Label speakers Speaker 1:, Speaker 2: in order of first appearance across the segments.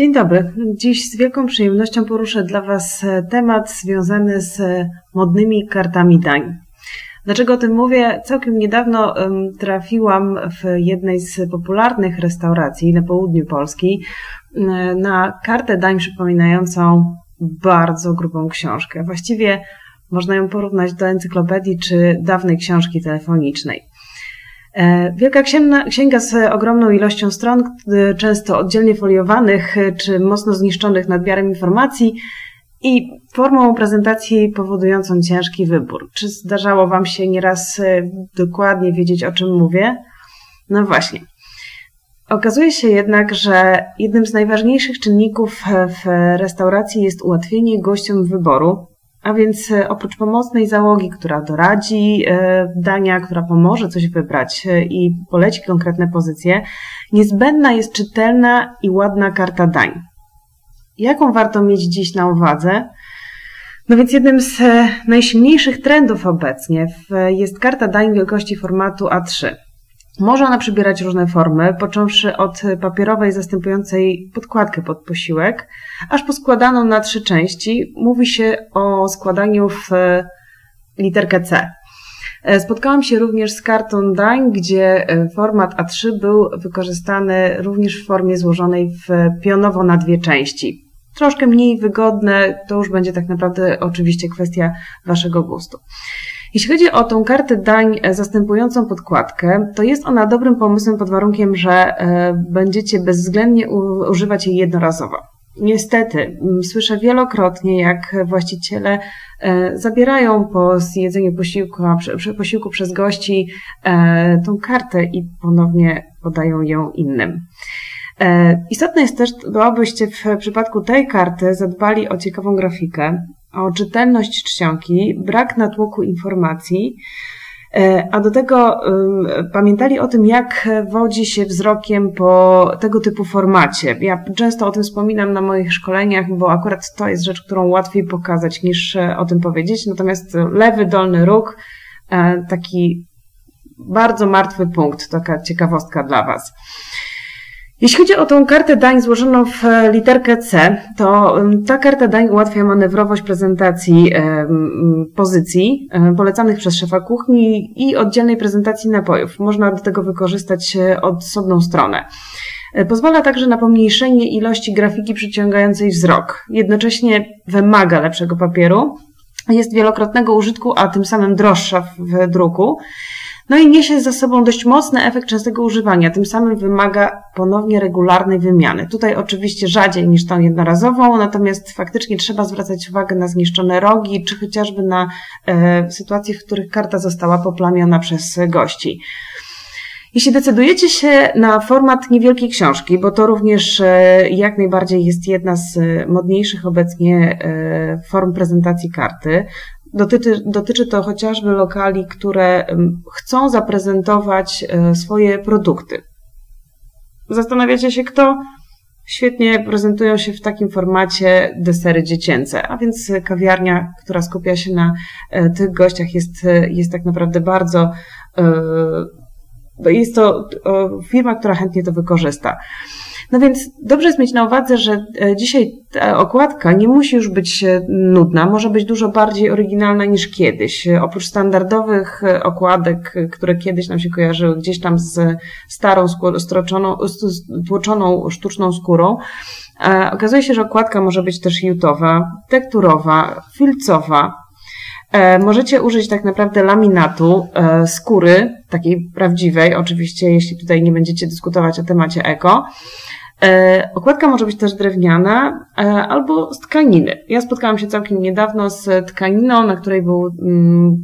Speaker 1: Dzień dobry. Dziś z wielką przyjemnością poruszę dla Was temat związany z modnymi kartami dań. Dlaczego o tym mówię? Całkiem niedawno trafiłam w jednej z popularnych restauracji na południu Polski na kartę dań przypominającą bardzo grubą książkę. Właściwie można ją porównać do encyklopedii czy dawnej książki telefonicznej. E, Wielka księga z ogromną ilością stron, często oddzielnie foliowanych czy mocno zniszczonych nadmiarem informacji i formą prezentacji powodującą ciężki wybór. Czy zdarzało Wam się nieraz e, dokładnie wiedzieć, o czym mówię? No właśnie. Okazuje się jednak, że jednym z najważniejszych czynników w restauracji jest ułatwienie gościom wyboru, a więc e, oprócz pomocnej załogi, która doradzi e, dania, która pomoże coś wybrać e, i poleci konkretne pozycje, niezbędna jest czytelna i ładna karta dań. Jaką warto mieć dziś na uwadze? No więc jednym z najsilniejszych trendów obecnie jest karta dań wielkości formatu A3. Może ona przybierać różne formy, począwszy od papierowej zastępującej podkładkę pod posiłek, aż po składaną na trzy części. Mówi się o składaniu w e, literkę C. E, spotkałam się również z kartą dań, gdzie e, format A3 był wykorzystany również w formie złożonej w pionowo na dwie części. Troszkę mniej wygodne, to już będzie tak naprawdę oczywiście kwestia Waszego gustu. Jeśli chodzi o tą kartę dań e, zastępującą podkładkę, to jest ona dobrym pomysłem pod warunkiem, że e, będziecie bezwzględnie używać jej jednorazowo. Niestety, słyszę wielokrotnie, jak właściciele e, zabierają po zjedzeniu posiłku, posiłku przez gości tą kartę i ponownie podają ją innym. Istotne jest też, abyście w przypadku tej karty zadbali o ciekawą grafikę, o czytelność czcionki, brak natłoku informacji, e, a do tego pamiętali o tym, jak wodzi się wzrokiem po tego typu formacie. Ja często o tym wspominam na moich szkoleniach, bo akurat to jest rzecz, którą łatwiej pokazać niż e, o tym powiedzieć. Natomiast lewy dolny róg, e, taki bardzo martwy punkt, taka ciekawostka dla Was. Jeśli chodzi o tą kartę dań złożoną w e, literkę C, to ta karta dań ułatwia manewrowość prezentacji pozycji e, polecanych przez szefa kuchni i oddzielnej prezentacji napojów. Można do tego wykorzystać e, osobną stronę. Pozwala także na pomniejszenie ilości grafiki przyciągającej wzrok. Jednocześnie wymaga lepszego papieru, jest wielokrotnego użytku, a tym samym droższa w druku. No i niesie za sobą dość mocny efekt częstego używania, tym samym wymaga ponownie regularnej wymiany. Tutaj oczywiście rzadziej niż tą jednorazową, natomiast faktycznie trzeba zwracać uwagę na zniszczone rogi, czy chociażby na e, sytuacje, w których karta została poplamiona przez gości. Jeśli decydujecie się na format niewielkiej książki, bo to również e, jak najbardziej jest jedna z modniejszych obecnie e, form prezentacji karty, Dotyczy, dotyczy to chociażby lokali, które chcą zaprezentować e, swoje produkty. Zastanawiacie się, kto? Świetnie prezentują się w takim formacie desery dziecięce, a więc kawiarnia, która skupia się na e, tych gościach, jest, e, jest tak naprawdę bardzo. Jest to firma, która chętnie to wykorzysta. No więc dobrze jest mieć na uwadze, że e, dzisiaj ta okładka nie musi już być e, nudna, może być dużo bardziej oryginalna niż kiedyś. E, oprócz standardowych okładek, które kiedyś nam się kojarzyły gdzieś tam z starą, stroczoną, tłoczoną sztuczną skórą, okazuje się, że okładka może być też jutowa, tekturowa, filcowa, Możecie użyć tak naprawdę laminatu, skóry, takiej prawdziwej, oczywiście, jeśli tutaj nie będziecie dyskutować o temacie eko. E, okładka może być też drewniana e, albo z tkaniny. Ja spotkałam się całkiem niedawno z tkaniną, na której był mm,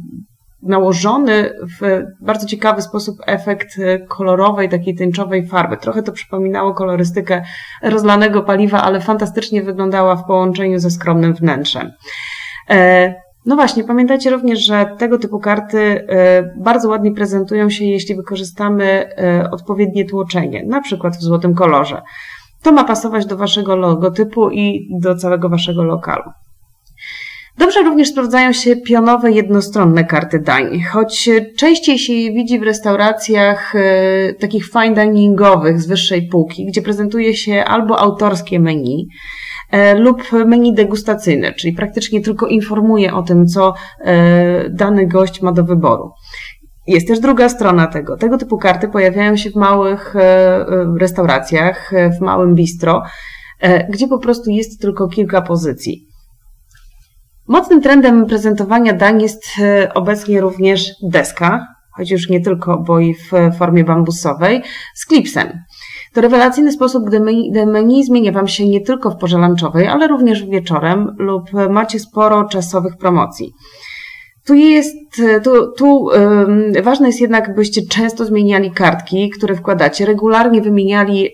Speaker 1: nałożony w bardzo ciekawy sposób efekt kolorowej, takiej tęczowej farby. Trochę to przypominało kolorystykę rozlanego paliwa, ale fantastycznie wyglądała w połączeniu ze skromnym wnętrzem. E, no właśnie, pamiętajcie również, że tego typu karty bardzo ładnie prezentują się, jeśli wykorzystamy odpowiednie tłoczenie, na przykład w złotym kolorze. To ma pasować do waszego logotypu i do całego waszego lokalu. Dobrze również sprawdzają się pionowe, jednostronne karty dań, choć częściej się je widzi w restauracjach e, takich fine diningowych z wyższej półki, gdzie prezentuje się albo autorskie menu, e, lub menu degustacyjne, czyli praktycznie tylko informuje o tym, co e, dany gość ma do wyboru. Jest też druga strona tego. Tego typu karty pojawiają się w małych e, e, restauracjach, e, w małym bistro, gdzie po prostu jest tylko kilka pozycji. Mocnym trendem prezentowania dań jest obecnie również deska, choć już nie tylko, bo i w formie bambusowej, z klipsem. To rewelacyjny sposób, gdy menu, zmienia Wam się nie tylko w porze lunchowej, ale również wieczorem lub macie sporo czasowych promocji. Tu jest, tu, tu ważne jest jednak, byście często zmieniali kartki, które wkładacie, regularnie wymieniali,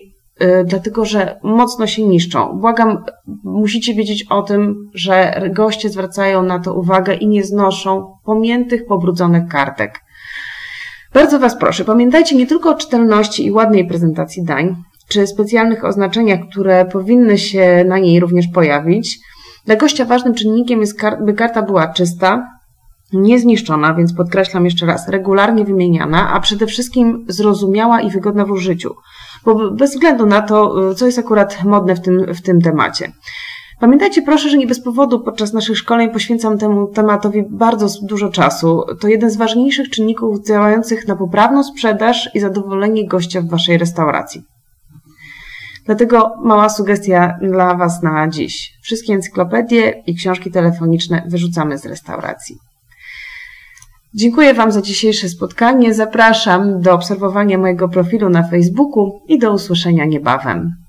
Speaker 1: y, dlatego że mocno się niszczą. Błagam, musicie wiedzieć o tym, że goście zwracają na to uwagę i nie znoszą pomiętych, pobrudzonych kartek. Bardzo Was proszę, pamiętajcie nie tylko o czytelności i ładnej prezentacji dań, czy specjalnych oznaczeniach, które powinny się na niej również pojawić. Dla gościa ważnym czynnikiem jest, by karta była czysta, niezniszczona, więc podkreślam jeszcze raz, regularnie wymieniana, a przede wszystkim zrozumiała i wygodna w użyciu, bo bez względu na to, co jest akurat modne w tym, w tym temacie. Pamiętajcie proszę, że nie bez powodu podczas naszych szkoleń poświęcam temu tematowi bardzo dużo czasu. To jeden z ważniejszych czynników działających na poprawną sprzedaż i zadowolenie gościa w Waszej restauracji. Dlatego mała sugestia dla Was na dziś. Wszystkie encyklopedie i książki telefoniczne wyrzucamy z restauracji. Dziękuję Wam za dzisiejsze spotkanie. Zapraszam do obserwowania mojego profilu na Facebooku i do usłyszenia niebawem.